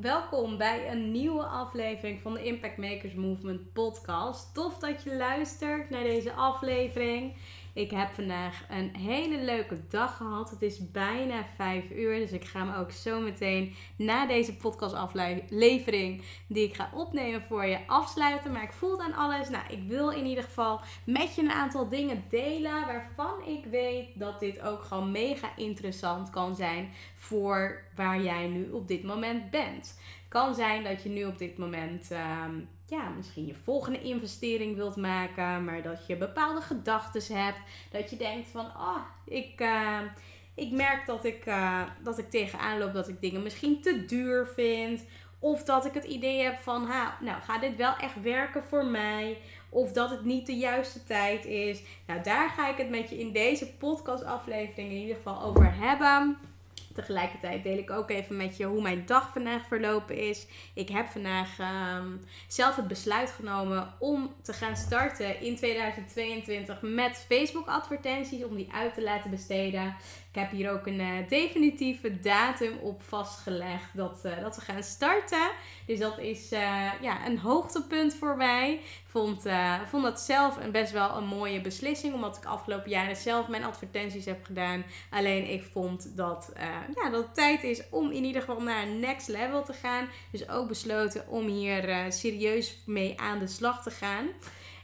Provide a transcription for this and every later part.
Welkom bij een nieuwe aflevering van de Impact Makers Movement podcast. Tof dat je luistert naar deze aflevering. Ik heb vandaag een hele leuke dag gehad. Het is bijna 5 uur, dus ik ga me ook zo meteen na deze podcastaflevering die ik ga opnemen voor je afsluiten. Maar ik voel aan alles. Nou, ik wil in ieder geval met je een aantal dingen delen waarvan ik weet dat dit ook gewoon mega interessant kan zijn voor waar jij nu op dit moment bent. Kan zijn dat je nu op dit moment ehm, ja, misschien je volgende investering wilt maken, maar dat je bepaalde gedachten hebt. Dat je denkt van, oh, ik, uh, ik merk dat ik, uh, dat ik tegenaan loop dat ik dingen misschien te duur vind. Of dat ik het idee heb van, ha, nou gaat dit wel echt werken voor mij? Of dat het niet de juiste tijd is. Nou, daar ga ik het met je in deze podcastaflevering in ieder geval over hebben. Tegelijkertijd deel ik ook even met je hoe mijn dag vandaag verlopen is. Ik heb vandaag um, zelf het besluit genomen om te gaan starten in 2022 met Facebook advertenties. Om die uit te laten besteden. Ik heb hier ook een uh, definitieve datum op vastgelegd dat, uh, dat we gaan starten. Dus dat is uh, ja, een hoogtepunt voor mij. Vond, vond dat zelf een best wel een mooie beslissing. Omdat ik afgelopen jaren zelf mijn advertenties heb gedaan. Alleen ik vond dat, ja, dat het tijd is om in ieder geval naar een next level te gaan. Dus ook besloten om hier serieus mee aan de slag te gaan.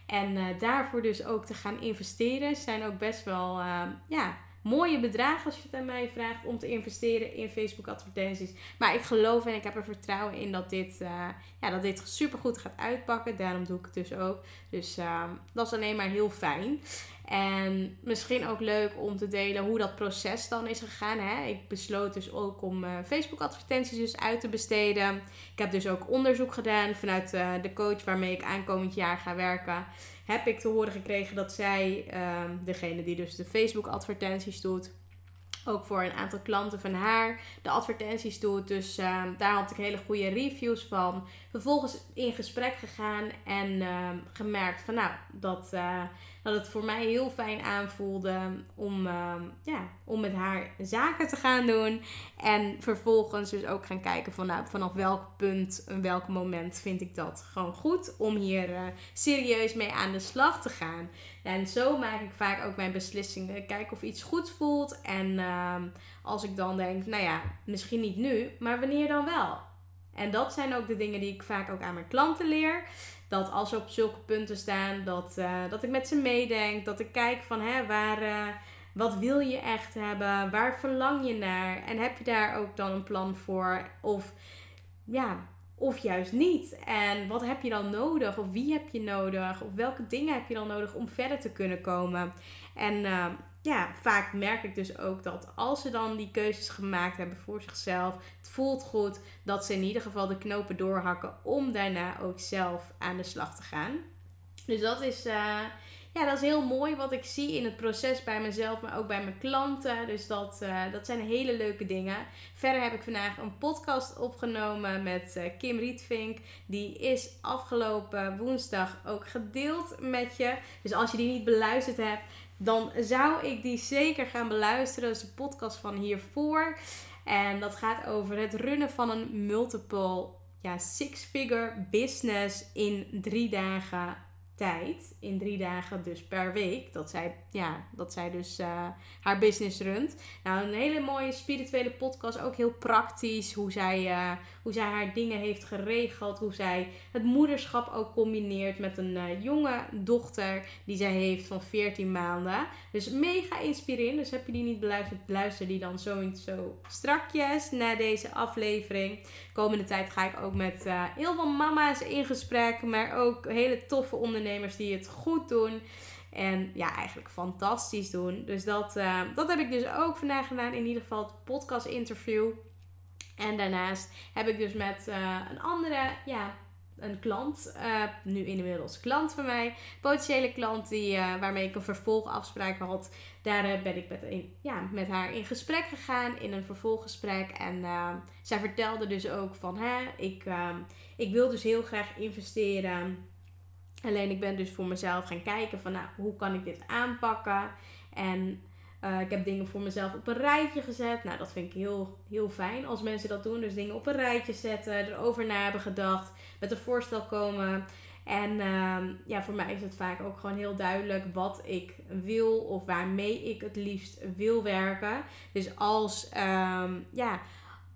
En daarvoor dus ook te gaan investeren. Zijn ook best wel ja, mooie bedragen als je het aan mij vraagt om te investeren in Facebook advertenties. Maar ik geloof en ik heb er vertrouwen in dat dit, uh, ja, dat dit super goed gaat uitpakken. Daarom doe ik het dus ook. Dus uh, dat is alleen maar heel fijn. En misschien ook leuk om te delen hoe dat proces dan is gegaan. Hè? Ik besloot dus ook om uh, Facebook advertenties dus uit te besteden. Ik heb dus ook onderzoek gedaan vanuit de coach waarmee ik aankomend jaar ga werken heb ik te horen gekregen dat zij, um, degene die dus de Facebook advertenties doet, ook voor een aantal klanten van haar de advertenties doet. Dus um, daar had ik hele goede reviews van. Vervolgens in gesprek gegaan en um, gemerkt van nou, dat, uh, dat het voor mij heel fijn aanvoelde om, uh, ja, om met haar zaken te gaan doen. En vervolgens dus ook gaan kijken van nou, vanaf welk punt, en welk moment vind ik dat gewoon goed om hier uh, serieus mee aan de slag te gaan. En zo maak ik vaak ook mijn beslissingen. Kijk of iets goed voelt. En uh, als ik dan denk, nou ja, misschien niet nu, maar wanneer dan wel? En dat zijn ook de dingen die ik vaak ook aan mijn klanten leer. Dat als ze op zulke punten staan, dat, uh, dat ik met ze meedenk. Dat ik kijk van hè, waar, uh, wat wil je echt hebben? Waar verlang je naar? En heb je daar ook dan een plan voor? Of ja, of juist niet. En wat heb je dan nodig? Of wie heb je nodig? Of welke dingen heb je dan nodig om verder te kunnen komen? En uh, ja, vaak merk ik dus ook dat als ze dan die keuzes gemaakt hebben voor zichzelf, het voelt goed dat ze in ieder geval de knopen doorhakken om daarna ook zelf aan de slag te gaan. Dus dat is, uh, ja, dat is heel mooi wat ik zie in het proces bij mezelf, maar ook bij mijn klanten. Dus dat, uh, dat zijn hele leuke dingen. Verder heb ik vandaag een podcast opgenomen met uh, Kim Rietvink. Die is afgelopen woensdag ook gedeeld met je. Dus als je die niet beluisterd hebt, dan zou ik die zeker gaan beluisteren. Dat is de podcast van hiervoor. En dat gaat over het runnen van een multiple ja, six-figure business in drie dagen tijd. In drie dagen dus per week. Dat zij, ja, dat zij dus uh, haar business runt. Nou, een hele mooie spirituele podcast. Ook heel praktisch. Hoe zij, uh, hoe zij haar dingen heeft geregeld. Hoe zij het moederschap ook combineert met een uh, jonge dochter. Die zij heeft van 14 maanden. Dus mega inspirerend. Dus heb je die niet beluisterd, luister die dan zo zo strakjes na deze aflevering. Komende tijd ga ik ook met heel veel mama's in gesprek. Maar ook hele toffe ondernemers ondernemers die het goed doen. En ja, eigenlijk fantastisch doen. Dus dat, uh, dat heb ik dus ook vandaag gedaan. In ieder geval het podcast interview. En daarnaast heb ik dus met uh, een andere, ja, een klant, uh, nu inmiddels klant van mij, potentiële klant die, waarmee ik een vervolgafspraak had. Daar ben ik met, ja, met haar in gesprek gegaan, in een vervolggesprek. En zij vertelde dus ook van, hè, ik, ik wil dus heel graag investeren Alleen ik ben dus voor mezelf gaan kijken van nou, hoe kan ik dit aanpakken. En uh, ik heb dingen voor mezelf op een rijtje gezet. Nou, dat vind ik heel, heel fijn als mensen dat doen. Dus dingen op een rijtje zetten, erover na hebben gedacht, met een voorstel komen. En uh, ja, voor mij is het vaak ook gewoon heel duidelijk wat ik wil of waarmee ik het liefst wil werken. Dus als, um, ja,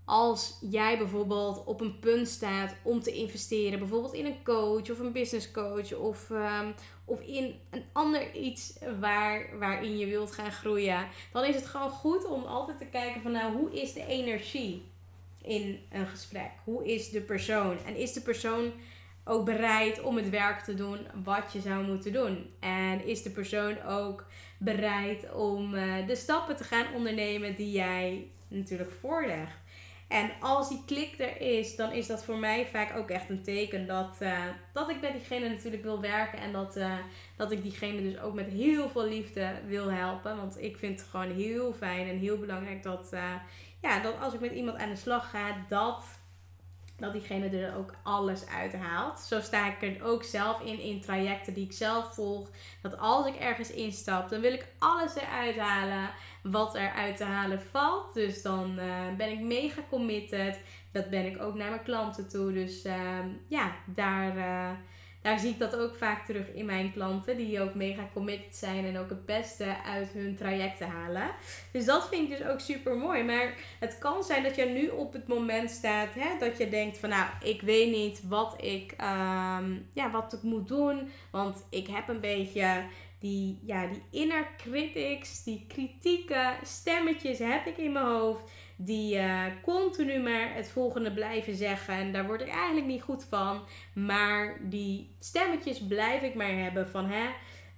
als jij bijvoorbeeld op een punt staat om te investeren, bijvoorbeeld in een coach of een business coach of, um, of in een ander iets waar, waarin je wilt gaan groeien, dan is het gewoon goed om altijd te kijken van nou, hoe is de energie in een gesprek? Hoe is de persoon? En is de persoon ook bereid om het werk te doen wat je zou moeten doen? En is de persoon ook bereid om uh, de stappen te gaan ondernemen die jij natuurlijk voorlegt? En als die klik er is, dan is dat voor mij vaak ook echt een teken dat, uh, dat ik met diegene natuurlijk wil werken. En dat, uh, dat ik diegene dus ook met heel veel liefde wil helpen. Want ik vind het gewoon heel fijn en heel belangrijk dat, uh, ja, dat als ik met iemand aan de slag ga, dat, dat diegene er ook alles uit haalt. Zo sta ik er ook zelf in, in trajecten die ik zelf volg. Dat als ik ergens instap, dan wil ik alles eruit halen wat er uit te halen valt. Dus dan uh, ben ik mega committed. Dat ben ik ook naar mijn klanten toe. Dus uh, ja, daar, uh, daar zie ik dat ook vaak terug in mijn klanten. Die ook mega committed zijn en ook het beste uit hun trajecten halen. Dus dat vind ik dus ook super mooi. Maar het kan zijn dat je nu op het moment staat hè, dat je denkt van nou, ik weet niet wat ik, um, ja, wat ik moet doen. Want ik heb een beetje die, ja, die inner critics, die kritieke stemmetjes heb ik in mijn hoofd. Die uh, continu maar het volgende blijven zeggen. En daar word ik eigenlijk niet goed van. Maar die stemmetjes blijf ik maar hebben van hè.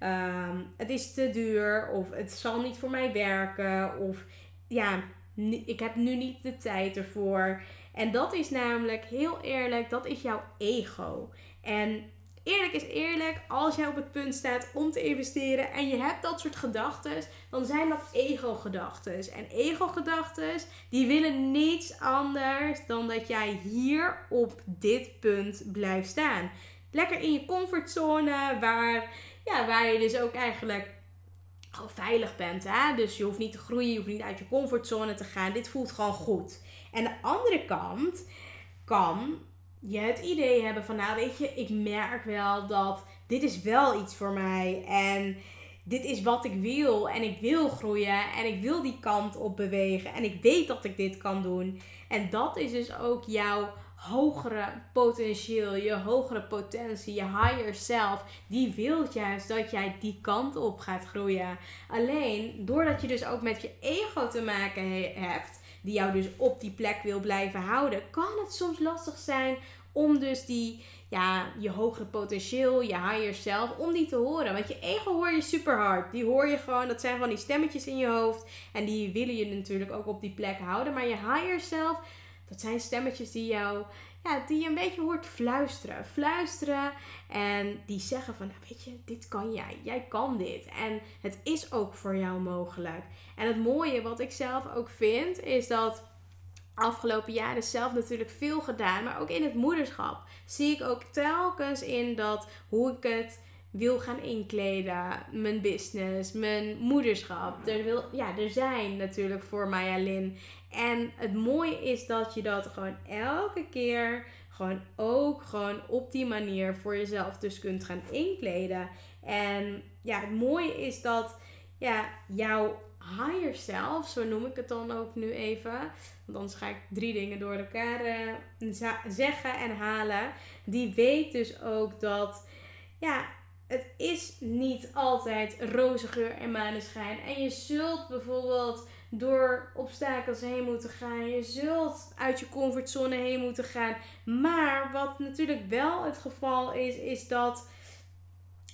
Um, het is te duur. Of het zal niet voor mij werken. Of ja, ik heb nu niet de tijd ervoor. En dat is namelijk heel eerlijk, dat is jouw ego. En eerlijk is eerlijk, als jij op het punt staat om te investeren en je hebt dat soort gedachten, dan zijn dat ego-gedachten. En ego-gedachten, die willen niets anders dan dat jij hier op dit punt blijft staan. Lekker in je comfortzone, waar, ja, waar je dus ook eigenlijk gewoon veilig bent. Hè? Dus je hoeft niet te groeien, je hoeft niet uit je comfortzone te gaan. Dit voelt gewoon goed. En de andere kant kan je het idee hebben van, nou weet je, ik merk wel dat dit is wel iets voor mij. En dit is wat ik wil. En ik wil groeien. En ik wil die kant op bewegen. En ik weet dat ik dit kan doen. En dat is dus ook jouw hogere potentieel, je hogere potentie, je higher self, die wil juist dat jij die kant op gaat groeien. Alleen doordat je dus ook met je ego te maken hebt, die jou dus op die plek wil blijven houden, kan het soms lastig zijn om dus die, ja, je hogere potentieel, je higher self, om die te horen. Want je ego hoor je super hard. Die hoor je gewoon, dat zijn gewoon die stemmetjes in je hoofd. En die willen je natuurlijk ook op die plek houden. Maar je higher self, dat zijn stemmetjes die jou, ja, die je een beetje hoort fluisteren. Fluisteren en die zeggen van, nou weet je, dit kan jij. Jij kan dit. En het is ook voor jou mogelijk. En het mooie wat ik zelf ook vind, is dat afgelopen jaren zelf natuurlijk veel gedaan. Maar ook in het moederschap zie ik ook telkens in dat hoe ik het wil gaan inkleden. Mijn business, mijn moederschap. Er, wil, ja, er zijn natuurlijk voor Maya Lin. En het mooie is dat je dat gewoon elke keer gewoon ook gewoon op die manier voor jezelf dus kunt gaan inkleden. En ja, het mooie is dat ja, jouw higher self, zo noem ik het dan ook nu even. Want anders ga ik drie dingen door elkaar uh, zeggen en halen. Die weet dus ook dat ja, het is niet altijd roze geur en maneschijn. En je zult bijvoorbeeld door obstakels heen moeten gaan. Je zult uit je comfortzone heen moeten gaan. Maar wat natuurlijk wel het geval is, is dat,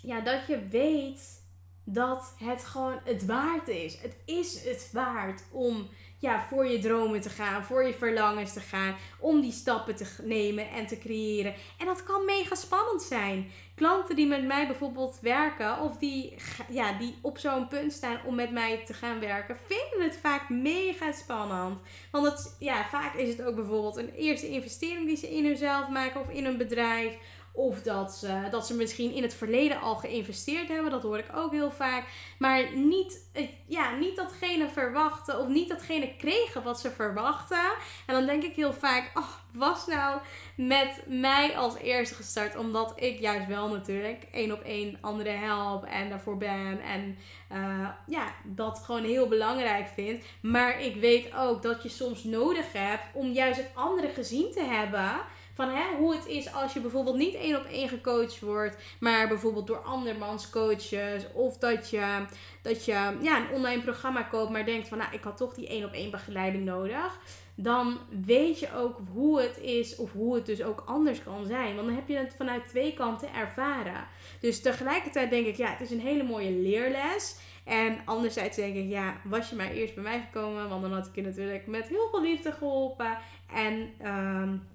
ja, dat je weet dat het gewoon het waard is. Het is het waard om ja, voor je dromen te gaan, voor je verlangens te gaan, om die stappen te nemen en te creëren. En dat kan mega spannend zijn. Klanten die met mij bijvoorbeeld werken of die, ja, die op zo'n punt staan om met mij te gaan werken, vinden het vaak mega spannend. Want het, ja, vaak is het ook bijvoorbeeld een eerste investering die ze in hunzelf maken of in een bedrijf of dat ze, dat ze misschien in het verleden al geïnvesteerd hebben. Dat hoor ik ook heel vaak. Maar niet, ja, niet datgene verwachten. Of niet datgene kregen wat ze verwachten. En dan denk ik heel vaak. Oh, was nou met mij als eerste gestart. Omdat ik juist wel natuurlijk één op één anderen help. En daarvoor ben. En uh, ja, dat gewoon heel belangrijk vind. Maar ik weet ook dat je soms nodig hebt om juist het andere gezien te hebben van hè, hoe het is als je bijvoorbeeld niet één op één gecoacht wordt, maar bijvoorbeeld door andermans coaches. Of dat je, dat je ja, een online programma koopt, maar denkt van nou, ik had toch die één op één begeleiding nodig. Dan weet je ook hoe het is of hoe het dus ook anders kan zijn. Want dan heb je het vanuit twee kanten ervaren. Dus tegelijkertijd denk ik, ja, het is een hele mooie leerles. En anderzijds denk ik, ja, was je maar eerst bij mij gekomen, want dan had ik je natuurlijk met heel veel liefde geholpen. En um,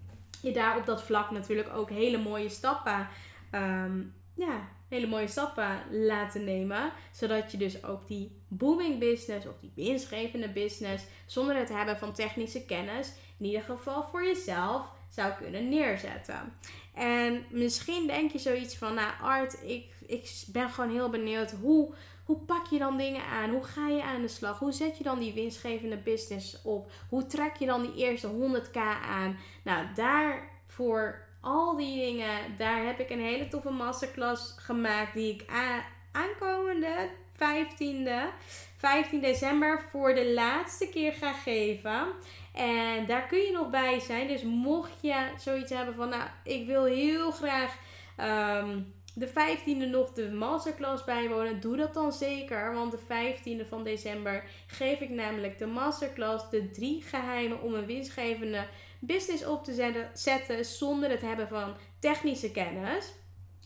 je daar op dat vlak natuurlijk ook hele mooie stappen, ehm, ja, hele mooie stappen laten nemen. Zodat je dus ook die booming business of die winstgevende business, zonder het hebben van technische kennis, in ieder geval voor jezelf zou kunnen neerzetten. En misschien denk je zoiets van, nou Art, ik, ik ben gewoon heel benieuwd hoe, hoe pak je dan dingen aan? Hoe ga je aan de slag? Hoe zet je dan die winstgevende business op? Hoe trek je dan die eerste 100k aan? Nou, daarvoor al die dingen, daar heb ik een hele toffe masterclass gemaakt die ik aankomende 15e, 15 december voor de laatste keer ga geven. En daar kun je nog bij zijn. Dus mocht je zoiets hebben van, nou, ik wil heel graag. Ehm, de 15e nog de masterclass bijwonen, doe dat dan zeker. Want de 15e van december geef ik namelijk de masterclass de drie geheimen om een winstgevende business op te zetten zonder het hebben van technische kennis.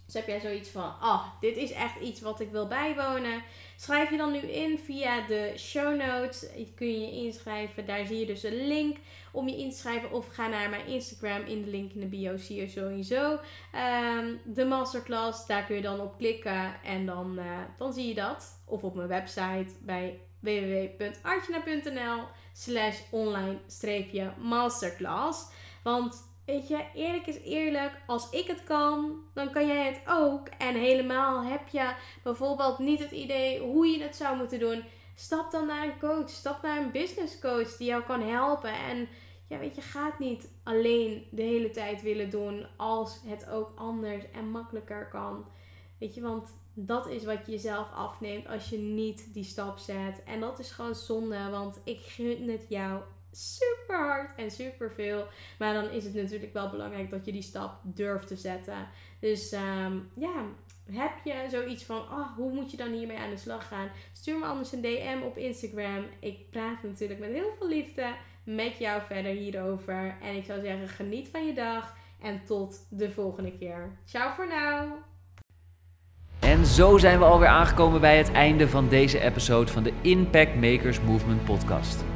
Dus heb jij zoiets van, oh, dit is echt iets wat ik wil bijwonen. Schrijf je dan nu in via de show notes. Kun je inschrijven. Daar zie je dus een link om je in te schrijven. Of ga naar mijn Instagram. In de link in de bio zie je sowieso um, de masterclass. Daar kun je dan op klikken. En dan, uh, dan zie je dat. Of op mijn website bij www.artjana.nl slash online masterclass. Want Weet je, eerlijk is eerlijk. Als ik het kan, dan kan jij het ook. En helemaal heb je bijvoorbeeld niet het idee hoe je het zou moeten doen. Stap dan naar een coach. Stap naar een business coach die jou kan helpen. En ja, weet je, gaat niet alleen de hele tijd willen doen als het ook anders en makkelijker kan. Weet je, want dat is wat je jezelf afneemt als je niet die stap zet. En dat is gewoon zonde, want ik gun het jou super hard en super veel. Maar dan is het natuurlijk wel belangrijk dat je die stap durft te zetten. Dus um, ja, heb je zoiets van, oh, hoe moet je dan hiermee aan de slag gaan? Stuur me anders een DM op Instagram. Ik praat natuurlijk met heel veel liefde met jou verder hierover. En ik zou zeggen, geniet van je dag en tot de volgende keer. Ciao voor nu. En zo zijn we alweer aangekomen bij het einde van deze episode van de Impact Makers Movement podcast.